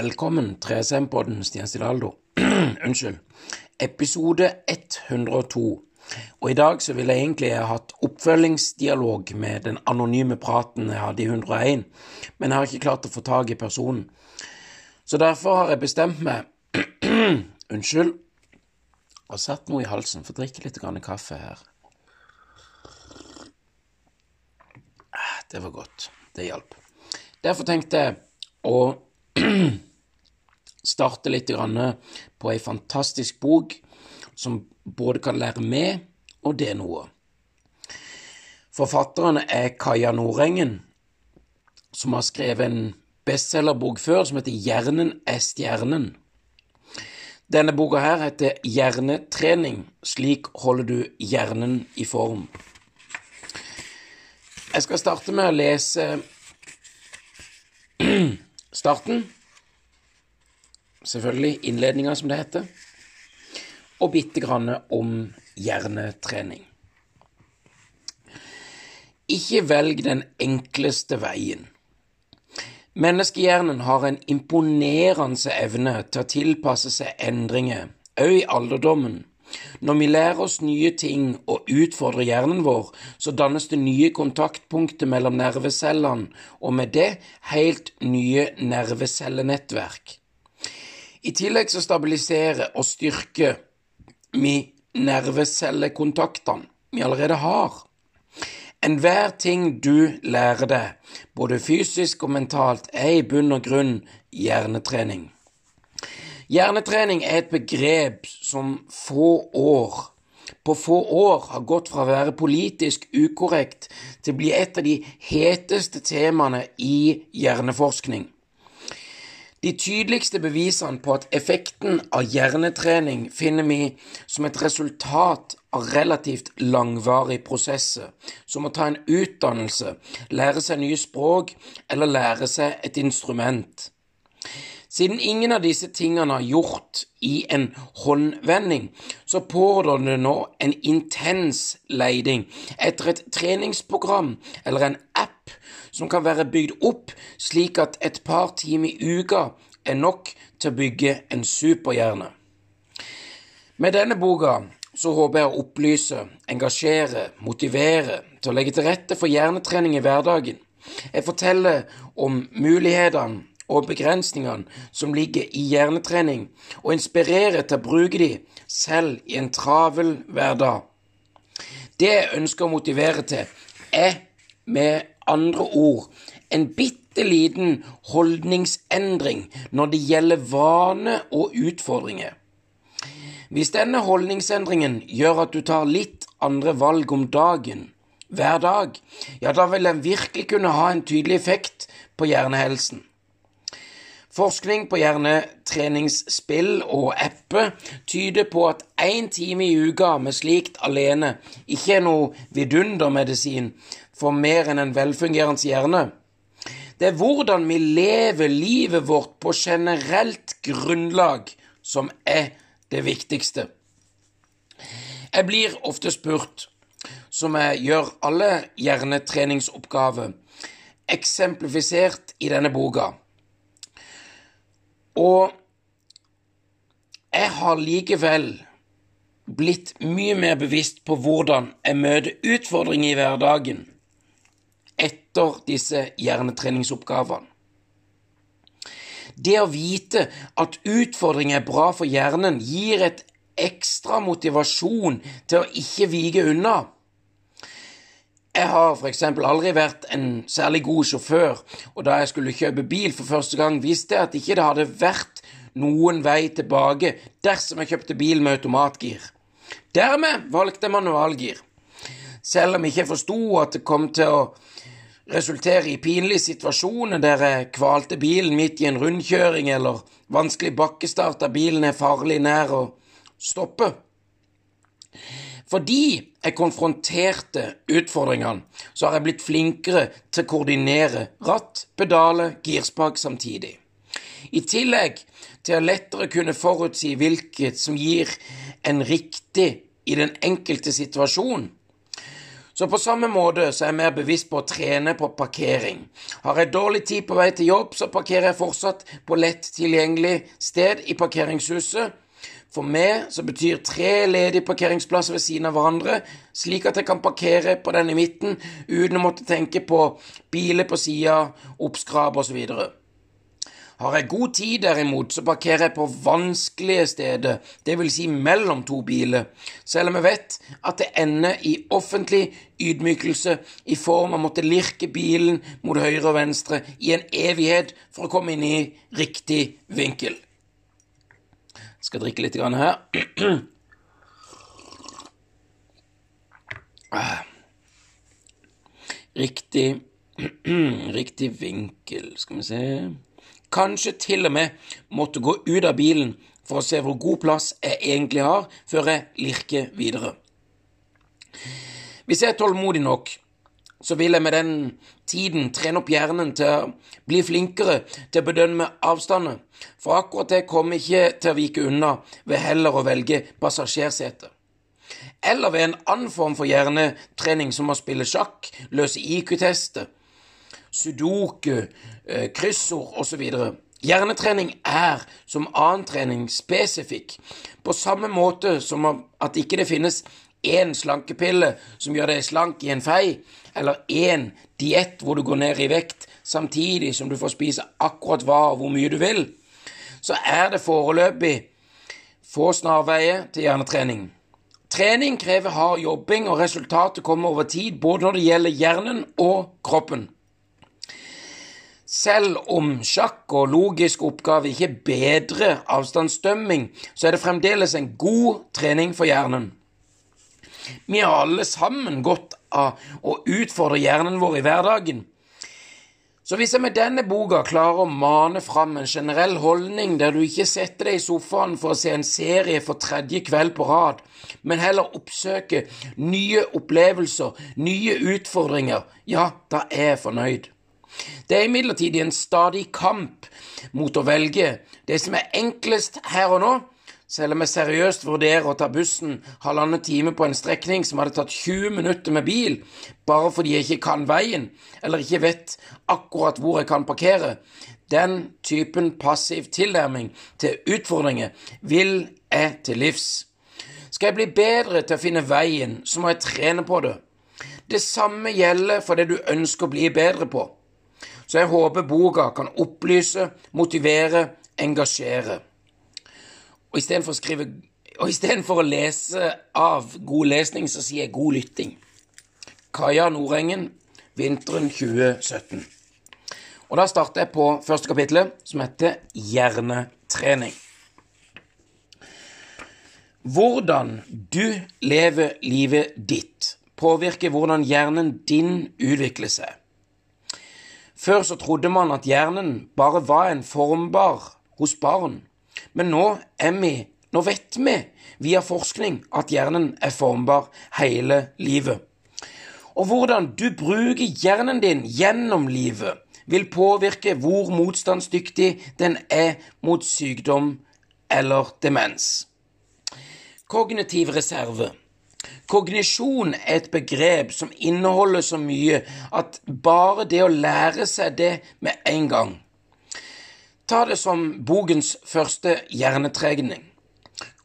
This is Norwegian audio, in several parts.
Velkommen, 3SM-podden Stian Stilhaldo. Unnskyld. Episode 102. Og i dag så ville jeg egentlig ha hatt oppfølgingsdialog med den anonyme praten jeg hadde i 101, men jeg har ikke klart å få tak i personen. Så derfor har jeg bestemt meg Unnskyld. Jeg har satt noe i halsen. Får drikke litt grann kaffe her. Ah, Det var godt. Det hjalp. Derfor tenkte jeg å starte litt grann på ei fantastisk bok som både kan lære med og det noe. Forfatteren er Kaja Nordengen, som har skrevet en bestselgerbok før som heter Hjernen er stjernen. Denne boka her heter Hjernetrening. Slik holder du hjernen i form. Jeg skal starte med å lese starten. Selvfølgelig innledninga, som det heter. Og bitte grann om hjernetrening. Ikke velg den enkleste veien. Menneskehjernen har en imponerende evne til å tilpasse seg endringer, òg i alderdommen. Når vi lærer oss nye ting og utfordrer hjernen vår, så dannes det nye kontaktpunkter mellom nervecellene, og med det helt nye nervecellenettverk. I tillegg så stabiliserer og styrker vi nervecellekontaktene vi allerede har. Enhver ting du lærer deg, både fysisk og mentalt, er i bunn og grunn hjernetrening. Hjernetrening er et begrep som få år på få år har gått fra å være politisk ukorrekt til å bli et av de heteste temaene i hjerneforskning. De tydeligste bevisene på at effekten av hjernetrening finner vi som et resultat av relativt langvarige prosesser, som å ta en utdannelse, lære seg nye språk eller lære seg et instrument. Siden ingen av disse tingene er gjort i en håndvending, så pågår det nå en intens leiding etter et treningsprogram eller en app som kan være bygd opp slik at et par timer i uka er nok til å bygge en superhjerne. Med denne boka så håper jeg å opplyse, engasjere, motivere til å legge til rette for hjernetrening i hverdagen. Jeg forteller om mulighetene og begrensningene som ligger i hjernetrening, og inspirerer til å bruke de selv i en travel hverdag. Det jeg ønsker å motivere til, er med andre ord en bitte liten holdningsendring når det gjelder vane og utfordringer. Hvis denne holdningsendringen gjør at du tar litt andre valg om dagen, hver dag, ja, da vil den virkelig kunne ha en tydelig effekt på hjernehelsen. Forskning på hjernetreningsspill og apper tyder på at én time i uka med slikt alene ikke er noe vidundermedisin for mer enn en velfungerende hjerne. Det er hvordan vi lever livet vårt på generelt grunnlag som er det viktigste. Jeg blir ofte spurt, som jeg gjør alle hjernetreningsoppgaver, eksemplifisert i denne boka. Og jeg har likevel blitt mye mer bevisst på hvordan jeg møter utfordringer i hverdagen etter disse hjernetreningsoppgavene. Det å vite at utfordring er bra for hjernen, gir et ekstra motivasjon til å ikke vike unna. Jeg har f.eks. aldri vært en særlig god sjåfør, og da jeg skulle kjøpe bil for første gang, visste jeg at ikke det hadde vært noen vei tilbake dersom jeg kjøpte bil med automatgir. Dermed valgte jeg manualgir, selv om jeg ikke forsto at det kom til å resultere i pinlige situasjoner der jeg kvalte bilen midt i en rundkjøring, eller vanskelig bakkestart da bilen er farlig nær å stoppe. Fordi jeg konfronterte utfordringene, så har jeg blitt flinkere til å koordinere ratt, pedaler, girspak samtidig. I tillegg til å lettere kunne forutsi hvilket som gir en riktig i den enkelte situasjon, Så på samme måte så er jeg mer bevisst på å trene på parkering. Har jeg dårlig tid på vei til jobb, så parkerer jeg fortsatt på lett tilgjengelig sted i parkeringshuset. For meg så betyr tre ledige parkeringsplasser ved siden av hverandre, slik at jeg kan parkere på den i midten uten å måtte tenke på biler på sida, oppskrap osv. Har jeg god tid, derimot, så parkerer jeg på vanskelige steder, vil si mellom to biler, selv om jeg vet at det ender i offentlig ydmykelse i form av å måtte lirke bilen mot høyre og venstre i en evighet for å komme inn i riktig vinkel. Jeg skal drikke litt grann her. Riktig Riktig vinkel, skal vi se Kanskje til og med måtte gå ut av bilen for å se hvor god plass jeg egentlig har, før jeg lirker videre. Hvis jeg er tålmodig nok, så vil jeg med den tiden trene opp hjernen til å bli flinkere til å bedømme avstander, for akkurat det kommer ikke til å vike unna ved heller å velge passasjersete. Eller ved en annen form for hjernetrening som å spille sjakk, løse IQ-tester, sudoku, kryssord osv. Hjernetrening er som annen trening spesifikk, på samme måte som at ikke det finnes én slankepille som gjør deg slank i en fei, eller én diett hvor du går ned i vekt samtidig som du får spise akkurat hva og hvor mye du vil, så er det foreløpig få snarveier til hjernetrening. Trening krever hard jobbing, og resultatet kommer over tid, både når det gjelder hjernen og kroppen. Selv om sjakk og logisk oppgave ikke bedrer avstandsdømming, så er det fremdeles en god trening for hjernen. Vi har alle sammen godt av å utfordre hjernen vår i hverdagen. Så hvis jeg med denne boka klarer å mane fram en generell holdning der du ikke setter deg i sofaen for å se en serie for tredje kveld på rad, men heller oppsøker nye opplevelser, nye utfordringer, ja, da er jeg fornøyd. Det er imidlertid en stadig kamp mot å velge det som er enklest her og nå, selv om jeg seriøst vurderer å ta bussen halvannen time på en strekning som hadde tatt 20 minutter med bil, bare fordi jeg ikke kan veien, eller ikke vet akkurat hvor jeg kan parkere. Den typen passiv tilnærming til utfordringer vil jeg til livs. Skal jeg bli bedre til å finne veien, så må jeg trene på det. Det samme gjelder for det du ønsker å bli bedre på. Så jeg håper boka kan opplyse, motivere, engasjere. Og istedenfor å skrive og istedenfor å lese av god lesning, så sier jeg god lytting. Kaja Nordengen, vinteren 2017. Og da starter jeg på første kapittel, som heter Hjernetrening. Hvordan du lever livet ditt, påvirker hvordan hjernen din utvikler seg. Før så trodde man at hjernen bare var en formbar hos barn, men nå er vi nå vet vi via forskning at hjernen er formbar hele livet. Og hvordan du bruker hjernen din gjennom livet, vil påvirke hvor motstandsdyktig den er mot sykdom eller demens. Kognitiv reserve. Kognisjon er et begrep som inneholder så mye at bare det å lære seg det med en gang Ta det som bogens første hjernetregning.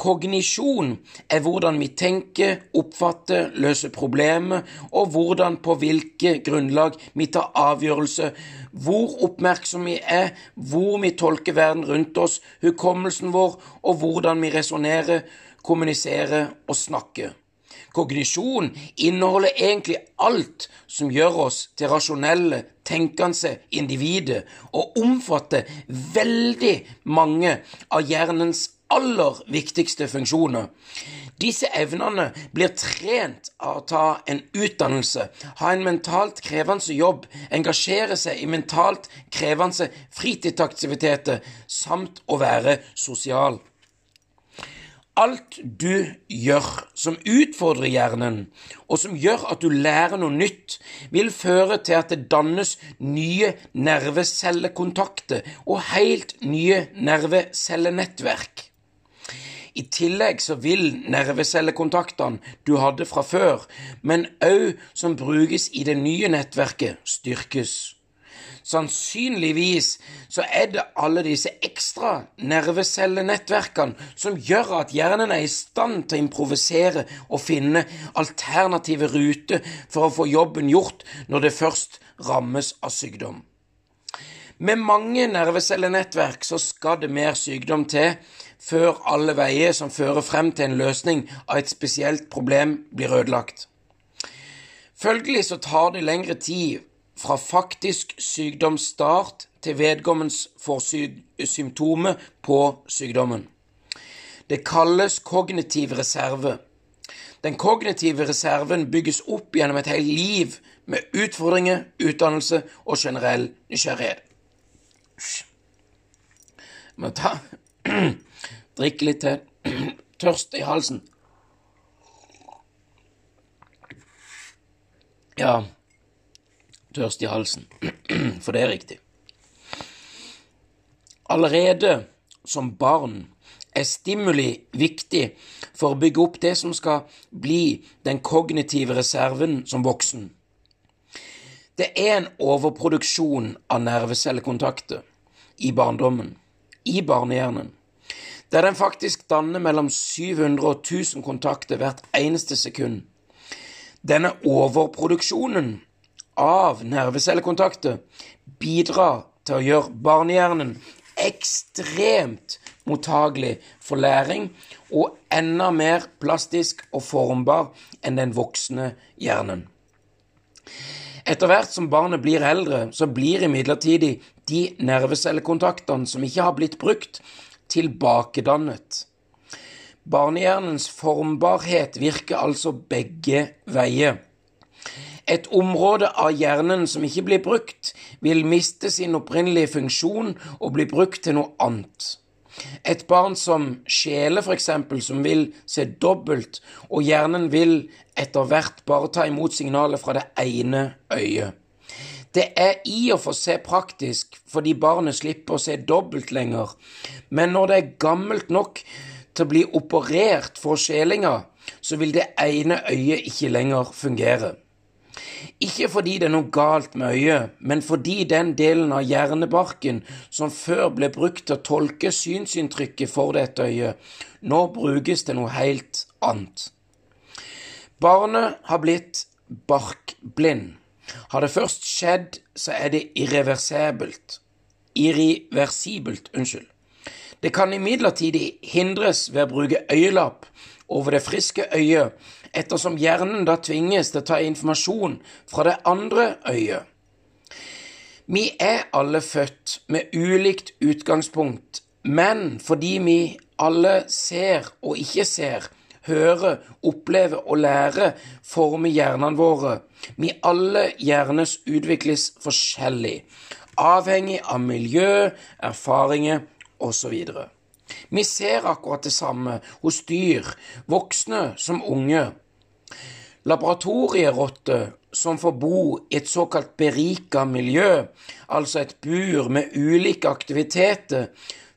Kognisjon er hvordan vi tenker, oppfatter, løser problemer, og hvordan på hvilke grunnlag vi tar avgjørelser, hvor oppmerksomme vi er, hvor vi tolker verden rundt oss, hukommelsen vår, og hvordan vi resonnerer, kommuniserer og snakker. Kognisjon inneholder egentlig alt som gjør oss til rasjonelle, tenkende individer, og omfatter veldig mange av hjernens aller viktigste funksjoner. Disse evnene blir trent av å ta en utdannelse, ha en mentalt krevende jobb, engasjere seg i mentalt krevende fritidsaktiviteter samt å være sosial. Alt du gjør som utfordrer hjernen, og som gjør at du lærer noe nytt, vil føre til at det dannes nye nervecellekontakter og helt nye nervecellenettverk. I tillegg så vil nervecellekontaktene du hadde fra før, men òg som brukes i det nye nettverket, styrkes. Sannsynligvis så er det alle disse ekstra nervecellenettverkene som gjør at hjernen er i stand til å improvisere og finne alternative ruter for å få jobben gjort når det først rammes av sykdom. Med mange nervecellenettverk så skal det mer sykdom til før alle veier som fører frem til en løsning av et spesielt problem, blir ødelagt. Følgelig så tar det lengre tid fra faktisk sykdomsstart til vedkommens får på sykdommen. Det kalles kognitiv reserve. Den kognitive reserven bygges opp gjennom et helt liv med utfordringer, utdannelse og generell nysgjerrighet. Må ta Drikke litt til. Tørst i halsen. Ja tørst i halsen. For det er riktig. Allerede som barn er stimuli viktig for å bygge opp det som skal bli den kognitive reserven som voksen. Det er en overproduksjon av nervecellekontakter i barndommen, i barnehjernen, der den faktisk danner mellom 700 og 1000 kontakter hvert eneste sekund. Denne overproduksjonen av nervecellekontakter bidrar til å gjøre barnehjernen ekstremt mottagelig for læring og enda mer plastisk og formbar enn den voksne hjernen. Etter hvert som barnet blir eldre, så blir imidlertid de nervecellekontaktene som ikke har blitt brukt, tilbakedannet. Barnehjernens formbarhet virker altså begge veier. Et område av hjernen som ikke blir brukt, vil miste sin opprinnelige funksjon og bli brukt til noe annet. Et barn som sjeler, f.eks., som vil se dobbelt, og hjernen vil etter hvert bare ta imot signalet fra det ene øyet. Det er i og for seg praktisk, fordi barnet slipper å se dobbelt lenger, men når det er gammelt nok til å bli operert for skjelinga, så vil det ene øyet ikke lenger fungere. Ikke fordi det er noe galt med øyet, men fordi den delen av hjernebarken som før ble brukt til å tolke synsinntrykket for dette øyet, nå brukes til noe helt annet. Barnet har blitt barkblind. Har det først skjedd, så er det irreversibelt. Irreversibelt, unnskyld. Det kan imidlertid hindres ved å bruke øyelapp over det friske øyet ettersom hjernen da tvinges til å ta informasjon fra det andre øyet. Vi er alle født med ulikt utgangspunkt, men fordi vi alle ser og ikke ser, hører, opplever og lærer, former hjernene våre. Vi alle hjernes utvikles forskjellig, avhengig av miljø, erfaringer osv. Vi ser akkurat det samme hos dyr, voksne som unge. Laboratorierotter som får bo i et såkalt berika miljø, altså et bur med ulike aktiviteter,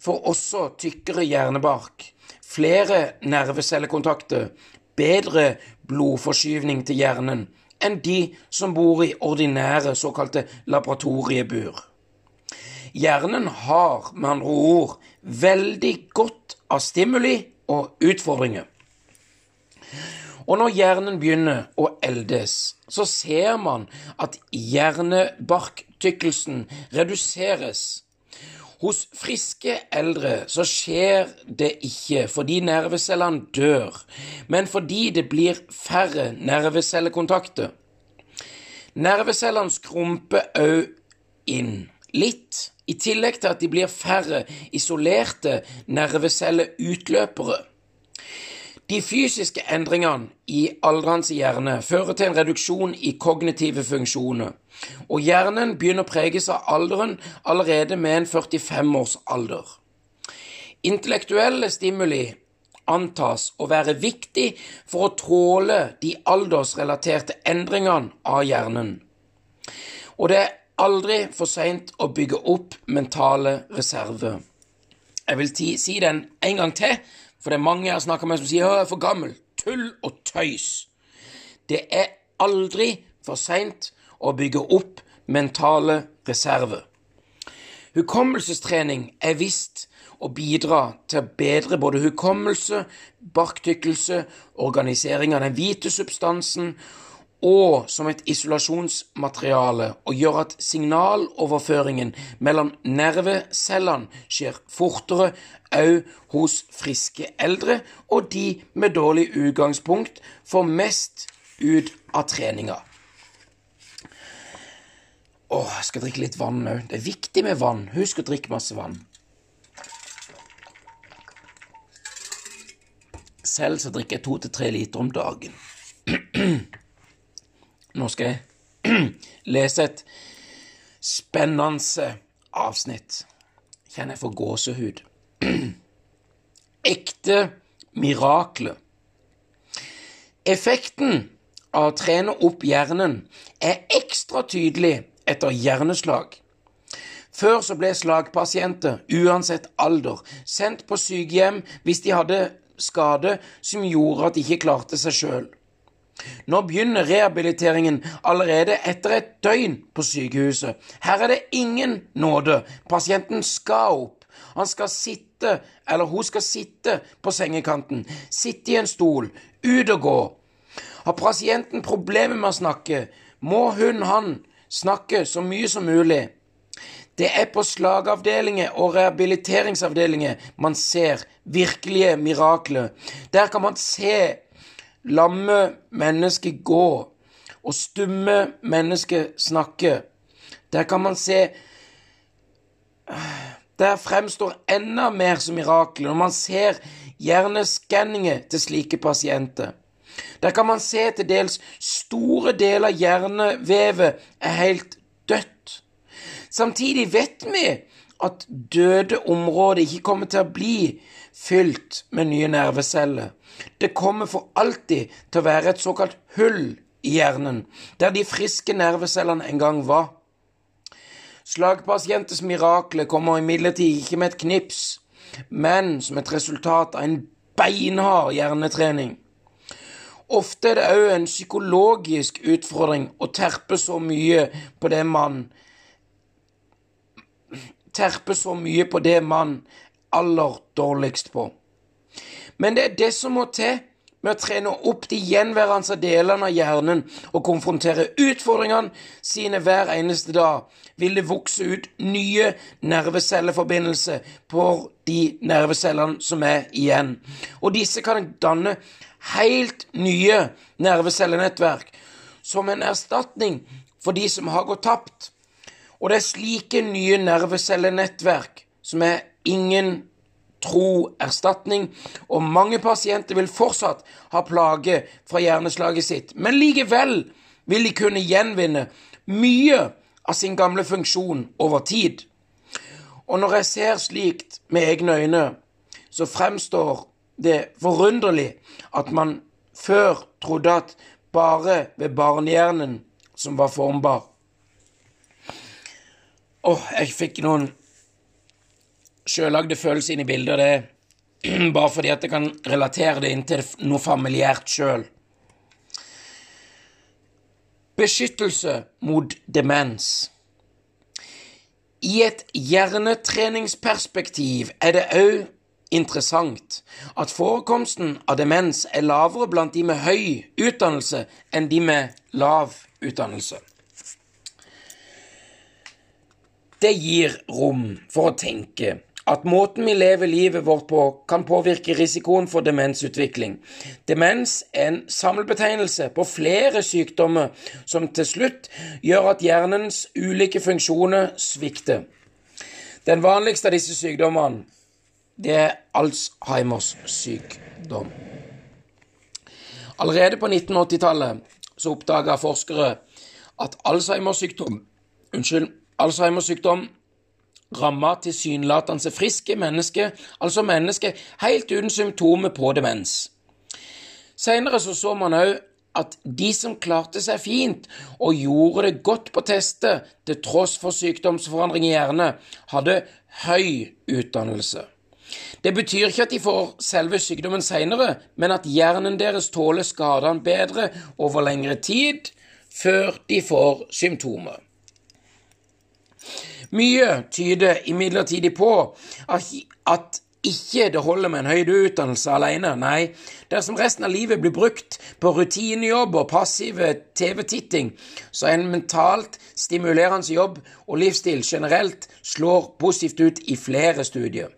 får også tykkere hjernebark, flere nervecellekontakter, bedre blodforskyvning til hjernen enn de som bor i ordinære såkalte laboratoriebur. Hjernen har med andre ord veldig godt av stimuli og utfordringer. Og når hjernen begynner å eldes, så ser man at hjernebarktykkelsen reduseres. Hos friske eldre så skjer det ikke fordi nervecellene dør, men fordi det blir færre nervecellekontakter. Nervecellene skrumper òg inn, litt, i tillegg til at de blir færre isolerte nervecelleutløpere. De fysiske endringene i aldrende hjerne fører til en reduksjon i kognitive funksjoner, og hjernen begynner å preges av alderen allerede med en 45 års alder. Intellektuelle stimuli antas å være viktig for å tåle de aldersrelaterte endringene av hjernen. Og det er aldri for seint å bygge opp mentale reserver. Jeg vil si den en gang til For det er mange jeg snakka med som sier 'jeg er for gammel'. Tull og tøys. Det er aldri for seint å bygge opp mentale reserver. Hukommelsestrening er visst å bidra til å bedre både hukommelse, barktykkelse, organisering av den hvite substansen og som et isolasjonsmateriale og gjør at signaloverføringen mellom nervecellene skjer fortere òg hos friske eldre, og de med dårlig utgangspunkt får mest ut av treninga. Åh, jeg skal drikke litt vann òg. Det er viktig med vann. Husk å drikke masse vann. Selv så drikker jeg to til tre liter om dagen. Nå skal jeg lese et spennende avsnitt. Kjenner jeg får gåsehud. Ekte mirakler. Effekten av å trene opp hjernen er ekstra tydelig etter hjerneslag. Før så ble slagpasienter, uansett alder, sendt på sykehjem hvis de hadde skade som gjorde at de ikke klarte seg sjøl. Nå begynner rehabiliteringen allerede etter et døgn på sykehuset. Her er det ingen nåde. Pasienten skal opp. Han skal sitte, eller hun skal sitte på sengekanten, sitte i en stol, ut og gå. Har pasienten problemer med å snakke, må hun, han, snakke så mye som mulig. Det er på slagavdelinger og rehabiliteringsavdelinger man ser virkelige mirakler. Der kan man se lamme mennesker gå og stumme mennesker snakke. Der kan man se Der fremstår enda mer som mirakler når man ser hjerneskanninger til slike pasienter. Der kan man se til dels store deler av hjernevevet er helt dødt. Samtidig vet vi at døde områder ikke kommer til å bli fylt med nye nerveceller. Det kommer for alltid til å være et såkalt hull i hjernen, der de friske nervecellene en gang var. Slagpasientens mirakler kommer imidlertid ikke med et knips, men som et resultat av en beinhard hjernetrening. Ofte er det òg en psykologisk utfordring å terpe så mye på det man Terpe så mye på det man aller dårligst på. Men det er det som må til med å trene opp de gjenværende delene av hjernen og konfrontere utfordringene sine hver eneste dag, vil det vokse ut nye nervecelleforbindelser på de nervecellene som er igjen. Og disse kan danne helt nye nervecellenettverk som en erstatning for de som har gått tapt. Og det er slike nye nervecellenettverk som er ingen troerstatning, og mange pasienter vil fortsatt ha plage fra hjerneslaget sitt, men likevel vil de kunne gjenvinne mye av sin gamle funksjon over tid. Og når jeg ser slikt med egne øyne, så fremstår det forunderlig at man før trodde at bare ved barnehjernen som var formbar. Åh, jeg fikk noen sjøllagde følelser inn i bildet, det er bare fordi at jeg kan relatere det inn til noe familiært sjøl. Beskyttelse mot demens. I et hjernetreningsperspektiv er det òg interessant at forekomsten av demens er lavere blant de med høy utdannelse enn de med lav utdannelse. Det gir rom for å tenke at måten vi lever livet vårt på, kan påvirke risikoen for demensutvikling. Demens er en samlebetegnelse på flere sykdommer som til slutt gjør at hjernens ulike funksjoner svikter. Den vanligste av disse sykdommene er Alzheimers sykdom. Allerede på 1980-tallet så oppdaga forskere at Alzheimers sykdom Unnskyld. Alzheimers sykdom ramma tilsynelatende friske mennesker, altså mennesker helt uten symptomer på demens. Senere så, så man òg at de som klarte seg fint og gjorde det godt på testet til tross for sykdomsforandring i hjerne, hadde høy utdannelse. Det betyr ikke at de får selve sykdommen senere, men at hjernen deres tåler skadene bedre over lengre tid før de får symptomer. Mye tyder imidlertid på at ikke det holder med en høyere utdannelse alene. Nei, dersom resten av livet blir brukt på rutinejobb og passive TV-titting, så er en mentalt stimulerende jobb og livsstil generelt slår positivt ut i flere studier.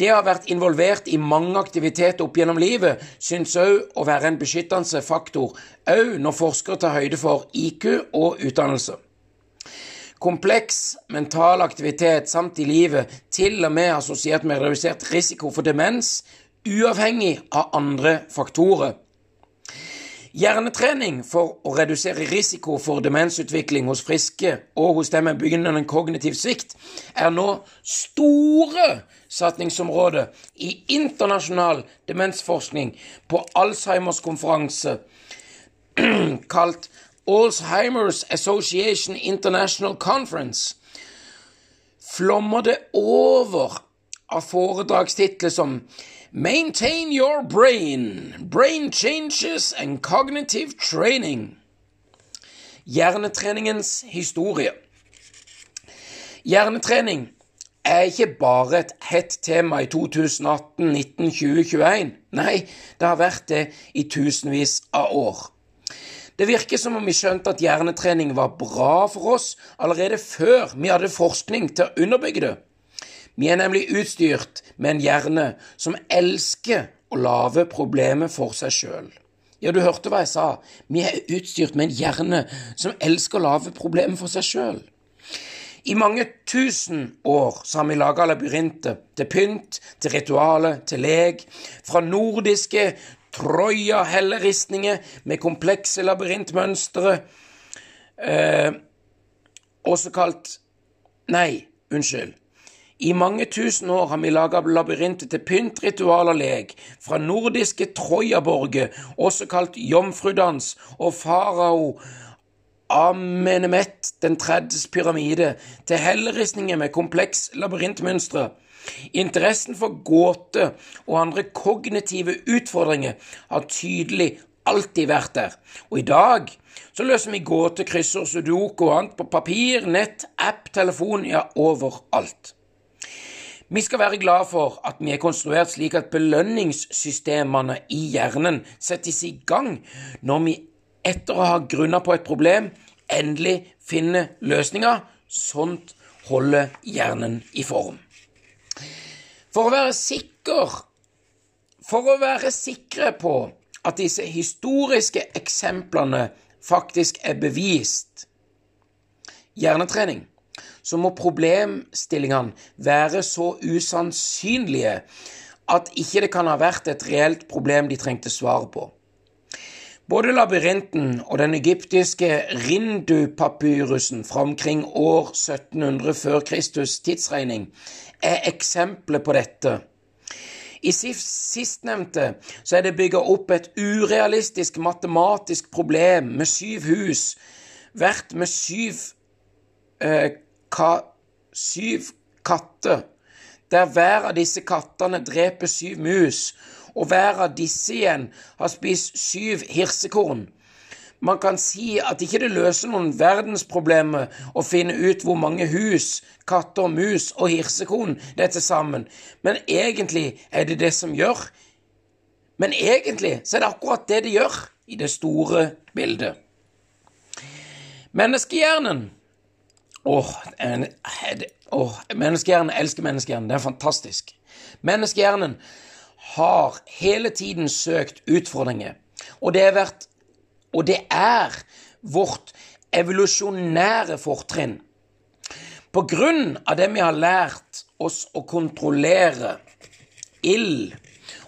Det å ha vært involvert i mange aktiviteter opp gjennom livet synes òg å være en beskyttende faktor, òg når forskere tar høyde for IQ og utdannelse. Kompleks mental aktivitet samt i livet til og med assosiert med redusert risiko for demens, uavhengig av andre faktorer. Hjernetrening for å redusere risiko for demensutvikling hos friske og hos dem med begynnende kognitiv svikt er nå store satsingsområder i internasjonal demensforskning på Alzheimers konferanse kalt Alzheimer's Association International Conference flommer det over av foredragstitler som Maintain your brain, brain changes and cognitive training. Hjernetreningens historie. Hjernetrening er ikke bare et hett tema i 2018, 19, 20, 21. Nei, det har vært det i tusenvis av år. Det virker som om vi skjønte at hjernetrening var bra for oss allerede før vi hadde forskning til å underbygge det. Vi er nemlig utstyrt med en hjerne som elsker å lage problemer for seg sjøl. Ja, du hørte hva jeg sa. Vi er utstyrt med en hjerne som elsker å lage problemer for seg sjøl. I mange tusen år så har vi laga labyrinter til pynt, til ritualer, til lek. Fra nordiske Troja-helleristninger med komplekse labyrintmønstre, eh, også kalt Nei, unnskyld. I mange tusen år har vi laga labyrinter til pynt, ritual og lek, fra nordiske Trojaborger, også kalt jomfrudans, og farao Amenemet den tredjes pyramide, til helleristninger med kompleks labyrintmønstre. Interessen for gåte og andre kognitive utfordringer har tydelig alltid vært der, og i dag så løser vi gåte, kryssord, sudoku og annet på papir, nett, app, telefon, ja, overalt. Vi skal være glad for at vi er konstruert slik at belønningssystemene i hjernen settes i gang når vi etter å ha grunna på et problem endelig finner løsninger. Sånt holder hjernen i form. For å være sikker For å være sikre på at disse historiske eksemplene faktisk er bevist hjernetrening, så må problemstillingene være så usannsynlige at ikke det kan ha vært et reelt problem de trengte svar på. Både labyrinten og den egyptiske Rindu-papyrusen fra omkring år 1700 før Kristus tidsregning er eksempler på dette. I sistnevnte så er det bygga opp et urealistisk matematisk problem med syv hus, hvert med syv, eh, ka, syv katter, der hver av disse kattene dreper syv mus, og hver av disse igjen har spist syv hirsekorn. Man kan si at ikke det løser noen verdensproblemer å finne ut hvor mange hus, katter, mus og hirsekon det er til sammen, men egentlig er det det som gjør. Men egentlig så er det akkurat det det gjør i det store bildet. Menneskehjernen Åh, åh, menneskehjernen elsker menneskehjernen. Det er fantastisk. Menneskehjernen har hele tiden søkt utfordringer, og det har vært og det er vårt evolusjonære fortrinn. På grunn av det vi har lært oss å kontrollere ild,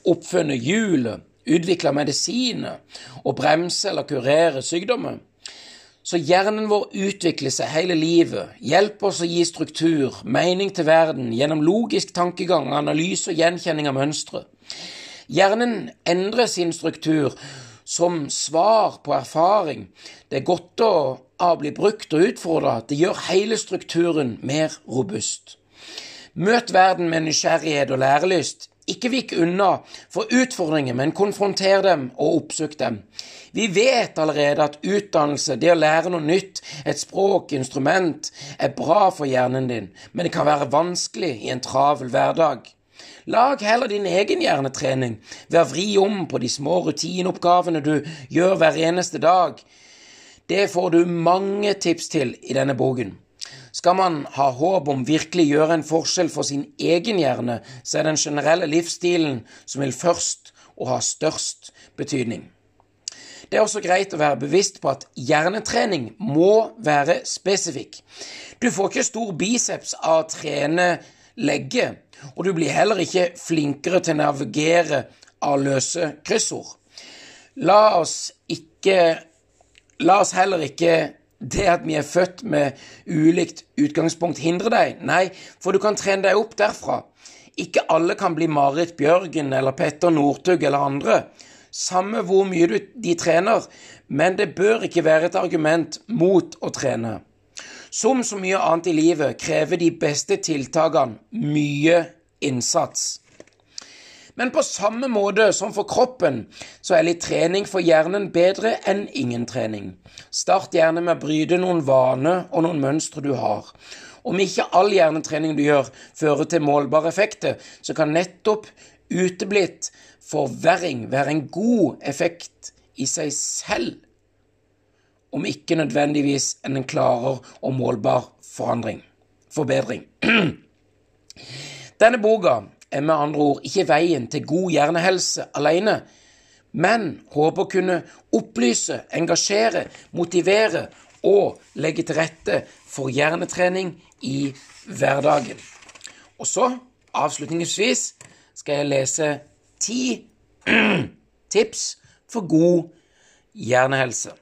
oppfunne hjulet, utvikle medisiner og bremse eller kurere sykdommer, så hjernen vår utvikler seg hele livet, hjelper oss å gi struktur, mening til verden, gjennom logisk tankegang, analyse og gjenkjenning av mønstre. Hjernen endrer sin struktur som svar på erfaring. Det er godt å bli brukt og utfordra. Det gjør hele strukturen mer robust. Møt verden med nysgjerrighet og lærelyst. Ikke vik unna for utfordringer, men konfronter dem og oppsøk dem. Vi vet allerede at utdannelse, det å lære noe nytt, et språk, instrument, er bra for hjernen din, men det kan være vanskelig i en travel hverdag. Lag heller din egen hjernetrening ved å vri om på de små rutineoppgavene du gjør hver eneste dag. Det får du mange tips til i denne boken. Skal man ha håp om virkelig gjøre en forskjell for sin egen hjerne, så er den generelle livsstilen som vil først og ha størst betydning. Det er også greit å være bevisst på at hjernetrening må være spesifikk. Du får ikke stor biceps av å trene legge, og du blir heller ikke flinkere til å navigere av løse kryssord. La oss ikke La oss heller ikke det at vi er født med ulikt utgangspunkt, hindre deg. Nei, for du kan trene deg opp derfra. Ikke alle kan bli Marit Bjørgen eller Petter Northug eller andre. Samme hvor mye du, de trener, men det bør ikke være et argument mot å trene. Som så mye annet i livet krever de beste tiltakene mye innsats. Men på samme måte som for kroppen, så er litt trening for hjernen bedre enn ingen trening. Start gjerne med å bryte noen vaner og noen mønstre du har. Om ikke all hjernetrening du gjør, fører til målbare effekter, så kan nettopp uteblitt forverring være en god effekt i seg selv, om ikke nødvendigvis en klarer og målbar forandring, forbedring. Denne boka er med andre ord ikke veien til god hjernehelse alene, men håper å kunne opplyse, engasjere, motivere og legge til rette for hjernetrening i hverdagen. Og så, avslutningsvis, skal jeg lese ti tips for god hjernehelse.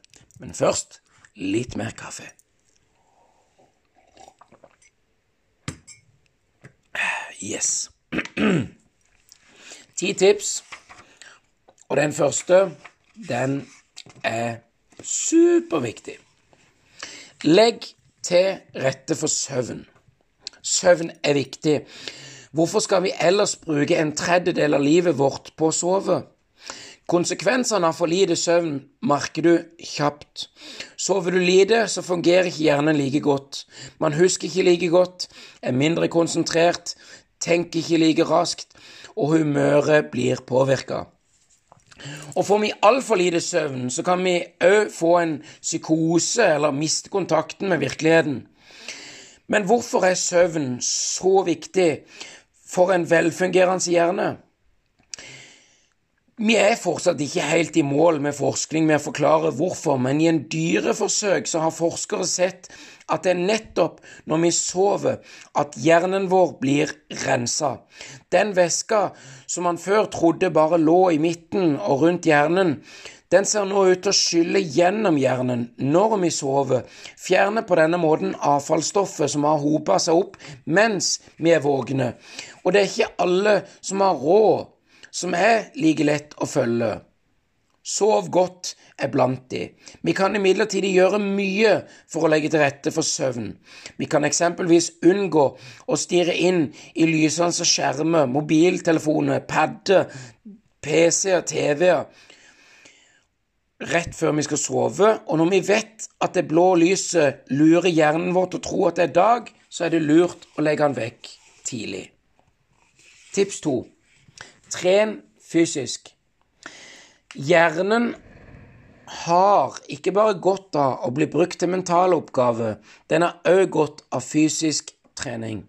Men først litt mer kaffe. Yes. Ti tips, og den første, den er superviktig. Legg til rette for søvn. Søvn er viktig. Hvorfor skal vi ellers bruke en tredjedel av livet vårt på å sove? Konsekvensene av for lite søvn merker du kjapt. Sover du lite, så fungerer ikke hjernen like godt. Man husker ikke like godt, er mindre konsentrert, tenker ikke like raskt, og humøret blir påvirka. Og får vi altfor lite søvn, så kan vi òg få en psykose eller miste kontakten med virkeligheten. Men hvorfor er søvn så viktig for en velfungerende hjerne? Vi er fortsatt ikke helt i mål med forskning med å forklare hvorfor, men i en dyreforsøk så har forskere sett at det er nettopp når vi sover at hjernen vår blir rensa. Den væska som man før trodde bare lå i midten og rundt hjernen, den ser nå ut til å skylle gjennom hjernen når vi sover, fjerne på denne måten avfallsstoffet som har hopa seg opp mens vi er våkne. Og det er ikke alle som har råd, som er like lett å følge. Sov godt er blant de. Vi kan imidlertid gjøre mye for å legge til rette for søvn. Vi kan eksempelvis unngå å stirre inn i lysende skjermer, mobiltelefoner, padder, PC-er, TV-er rett før vi skal sove, og når vi vet at det blå lyset lurer hjernen vår til å tro at det er dag, så er det lurt å legge den vekk tidlig. Tips to. Tren fysisk. Hjernen har ikke bare godt av å bli brukt til mentale oppgaver, den har òg godt av fysisk trening.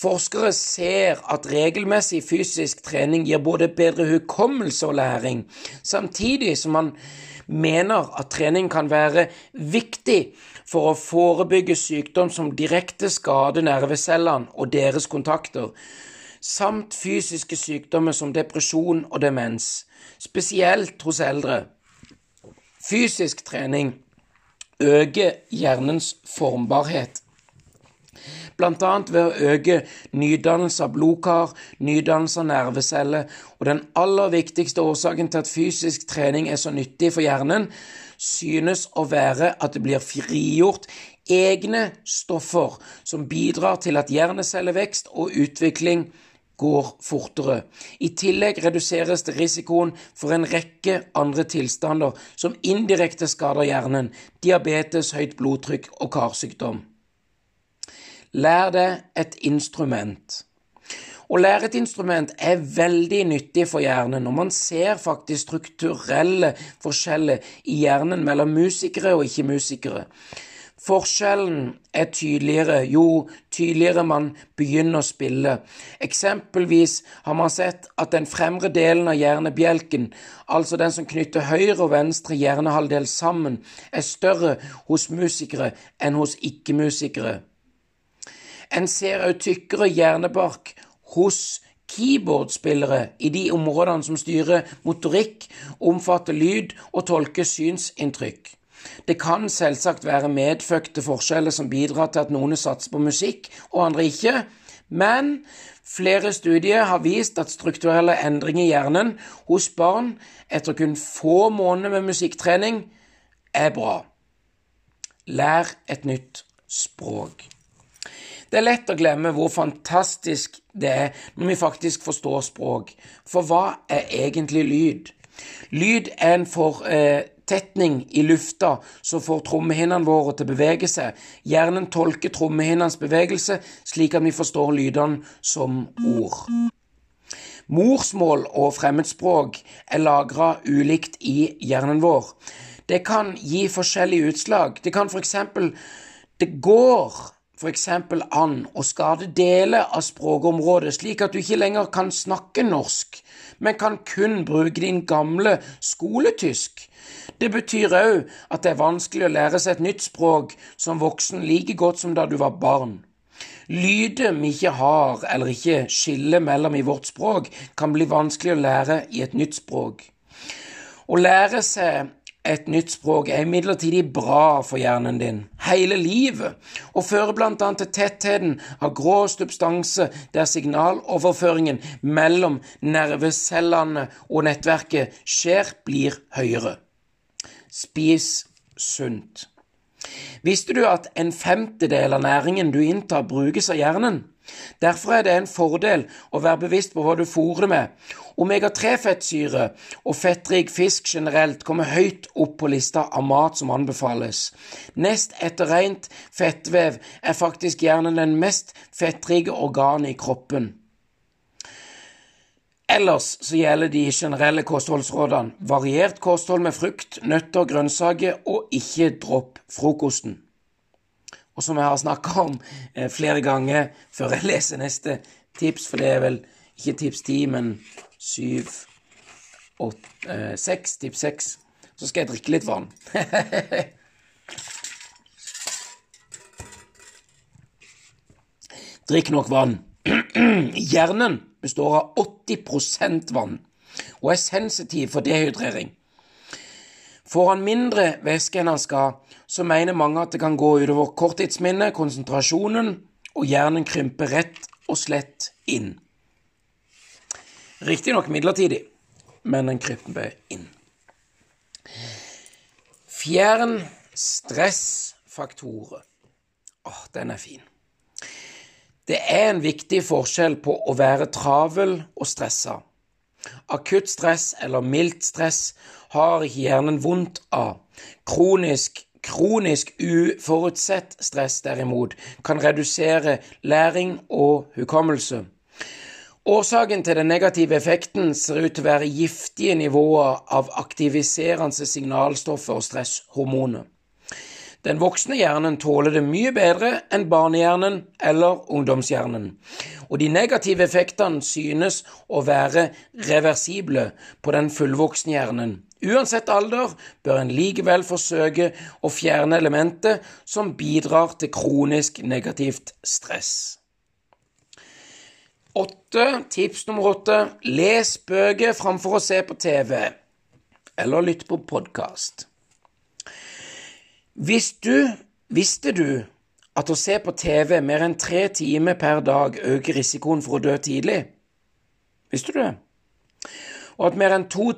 Forskere ser at regelmessig fysisk trening gir både bedre hukommelse og læring, samtidig som man mener at trening kan være viktig for å forebygge sykdom som direkte skader nervecellene og deres kontakter, samt fysiske sykdommer som depresjon og demens, spesielt hos eldre. Fysisk trening øker hjernens formbarhet, annet ved å øke nydannelse av blodkar, nydannelse av nerveceller, og den aller viktigste årsaken til at fysisk trening er så nyttig for hjernen, synes å være at det blir frigjort egne stoffer som bidrar til at hjernecellevekst og utvikling går fortere. I tillegg reduseres det risikoen for en rekke andre tilstander som indirekte skader hjernen, diabetes, høyt blodtrykk og karsykdom. Lær deg et instrument. Å lære et instrument er veldig nyttig for hjernen, og man ser faktisk strukturelle forskjeller i hjernen mellom musikere og ikke-musikere. Forskjellen er tydeligere jo tydeligere man begynner å spille. Eksempelvis har man sett at den fremre delen av hjernebjelken, altså den som knytter høyre og venstre hjernehalvdel sammen, er større hos musikere enn hos ikke-musikere. En ser òg tykkere hjernebark hos keyboardspillere i de områdene som styrer motorikk, omfatter lyd og tolker synsinntrykk. Det kan selvsagt være medfødte forskjeller som bidrar til at noen satser på musikk og andre ikke, men flere studier har vist at strukturelle endringer i hjernen hos barn etter kun få måneder med musikktrening er bra. Lær et nytt språk. Det er lett å glemme hvor fantastisk det er når vi faktisk forstår språk. For hva er egentlig lyd? Lyd er en for, eh, tetning i lufta som får trommehinnene våre til å bevege seg. Hjernen tolker trommehinnenes bevegelse slik at vi forstår lydene som ord. Morsmål og fremmedspråk er lagra ulikt i hjernen vår. Det kan gi forskjellige utslag. Det kan f.eks. Det går f.eks. an å skade deler av språkområdet, slik at du ikke lenger kan snakke norsk, men kan kun bruke din gamle skoletysk. Det betyr òg at det er vanskelig å lære seg et nytt språk som voksen like godt som da du var barn. Lyder vi ikke har eller ikke skiller mellom i vårt språk, kan bli vanskelig å lære i et nytt språk. Å lære seg et nytt språk er imidlertid bra for hjernen din hele livet, og fører bl.a. til tettheten av grå substanse der signaloverføringen mellom nervecellene og nettverket skjer, blir høyere. Spis sunt. Visste du at en femtedel av næringen du inntar, brukes av hjernen? Derfor er det en fordel å være bevisst på hva du fôrer med. Omega-3-fettsyre og fettrik fisk generelt kommer høyt opp på lista av mat som anbefales. Nest etter rent fettvev er faktisk hjernen den mest fettrike organet i kroppen. Ellers så gjelder de generelle kostholdsrådene variert kosthold med frukt, nøtter, grønnsaker og ikke dropp frokosten. Og som jeg har snakka om eh, flere ganger før jeg leser neste tips, for det er vel ikke tips ti, men syv, åtte, eh, seks, tips seks, så skal jeg drikke litt vann. Drikk nok vann. Hjernen består av 80% vann og er sensitiv for dehydrering. Får han mindre væske enn han skal, så mener mange at det kan gå utover korttidsminnet, konsentrasjonen, og hjernen krymper rett og slett inn. Riktignok midlertidig, men den krymper inn. Fjern stressfaktorer. Åh, den er fin. Det er en viktig forskjell på å være travel og stressa. Akutt stress eller mildt stress har ikke hjernen vondt av. Kronisk, kronisk uforutsett stress, derimot, kan redusere læring og hukommelse. Årsaken til den negative effekten ser ut til å være giftige nivåer av aktiviserende signalstoffer og stresshormoner. Den voksne hjernen tåler det mye bedre enn barnehjernen eller ungdomshjernen, og de negative effektene synes å være reversible på den fullvoksne hjernen. Uansett alder bør en likevel forsøke å fjerne elementer som bidrar til kronisk negativt stress. Åtte, tips nummer åtte les bøker framfor å se på TV eller lytte på podkast. Hvis du, visste du at å se på TV mer enn tre timer per dag øker risikoen for å dø tidlig? Visste du det? og at mer enn to,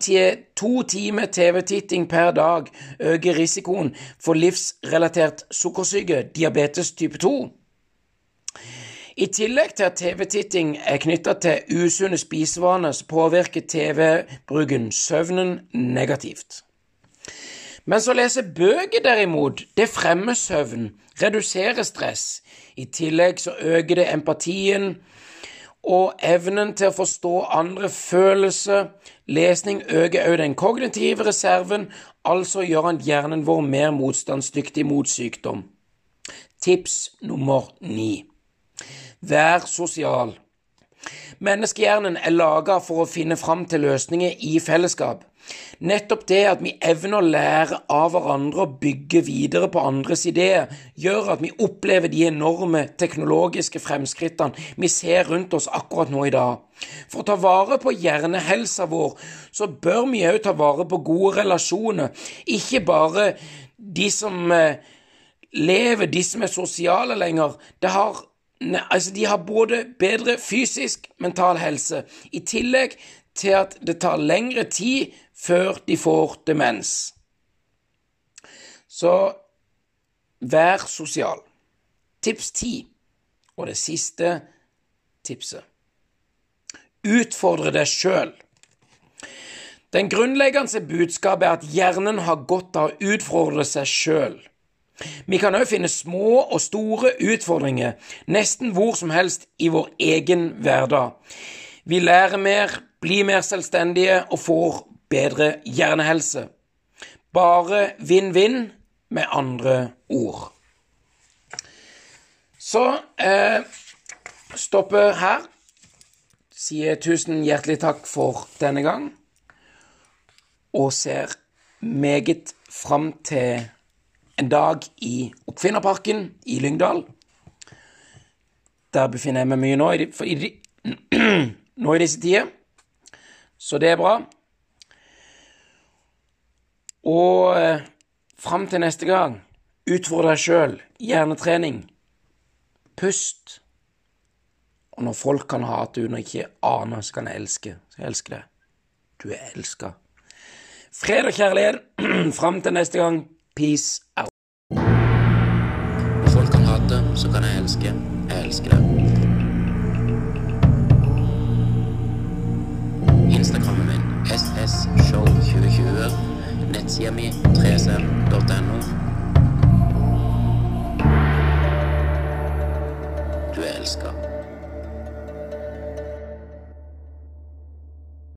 to timer TV-titting per dag øker risikoen for livsrelatert sukkersyke, diabetes type 2. I tillegg til at TV-titting er knytta til usunne spisevaner, påvirker TV-bruken søvnen negativt. Mens å lese bøker, derimot, det fremmer søvn, reduserer stress. I tillegg så øker det empatien og evnen til å forstå andre følelser. Lesning øker også den kognitive reserven, altså gjør han hjernen vår mer motstandsdyktig mot sykdom. Tips nummer ni. Vær sosial. Menneskehjernen er laga for å finne fram til løsninger i fellesskap. Nettopp det at vi evner å lære av hverandre og bygge videre på andres ideer, gjør at vi opplever de enorme teknologiske fremskrittene vi ser rundt oss akkurat nå i dag. For å ta vare på hjernehelsa vår, så bør vi òg ta vare på gode relasjoner, ikke bare de som eh, lever, de som er sosiale lenger. Det har Altså, de har både bedre fysisk, mental helse, i tillegg til at det tar lengre tid før de får demens. Så vær sosial. Tips ti, og det siste tipset. Utfordre deg sjøl. Den grunnleggende budskapet er at hjernen har godt av å utfordre seg sjøl. Vi kan òg finne små og store utfordringer nesten hvor som helst i vår egen hverdag. Vi lærer mer, blir mer selvstendige og får bedre hjernehelse. Bare vinn-vinn, med andre ord. Så eh, stopper her. Sier tusen hjertelig takk for denne gang. Og ser meget fram til en dag i Oppfinnerparken i Lyngdal. Der befinner jeg meg mye nå i, i, nå i disse tider. Så det er bra. Og eh, fram til neste gang, utfordre deg sjøl, hjernetrening, pust. Og når folk kan hate uten å ikke ane, så kan jeg elske. Så jeg elsker det. Du er elska. Fred og kjærlighet. fram til neste gang, peace out. Når folk kan hate, så kan jeg elske. Jeg elsker det. nettsida mi 3cell.no. Du er elska.